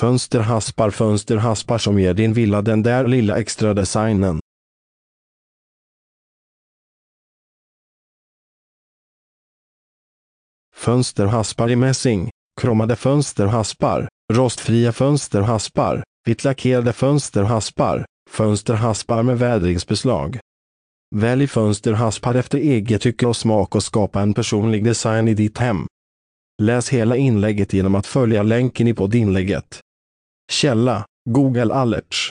Fönsterhaspar Fönsterhaspar som ger din villa den där lilla extra designen. Fönsterhaspar i mässing, kromade fönsterhaspar, rostfria fönsterhaspar, vitt lackerade fönsterhaspar, fönsterhaspar med vädringsbeslag. Välj fönsterhaspar efter eget tycke och smak och skapa en personlig design i ditt hem. Läs hela inlägget genom att följa länken i poddinlägget. Källa Google Alerts.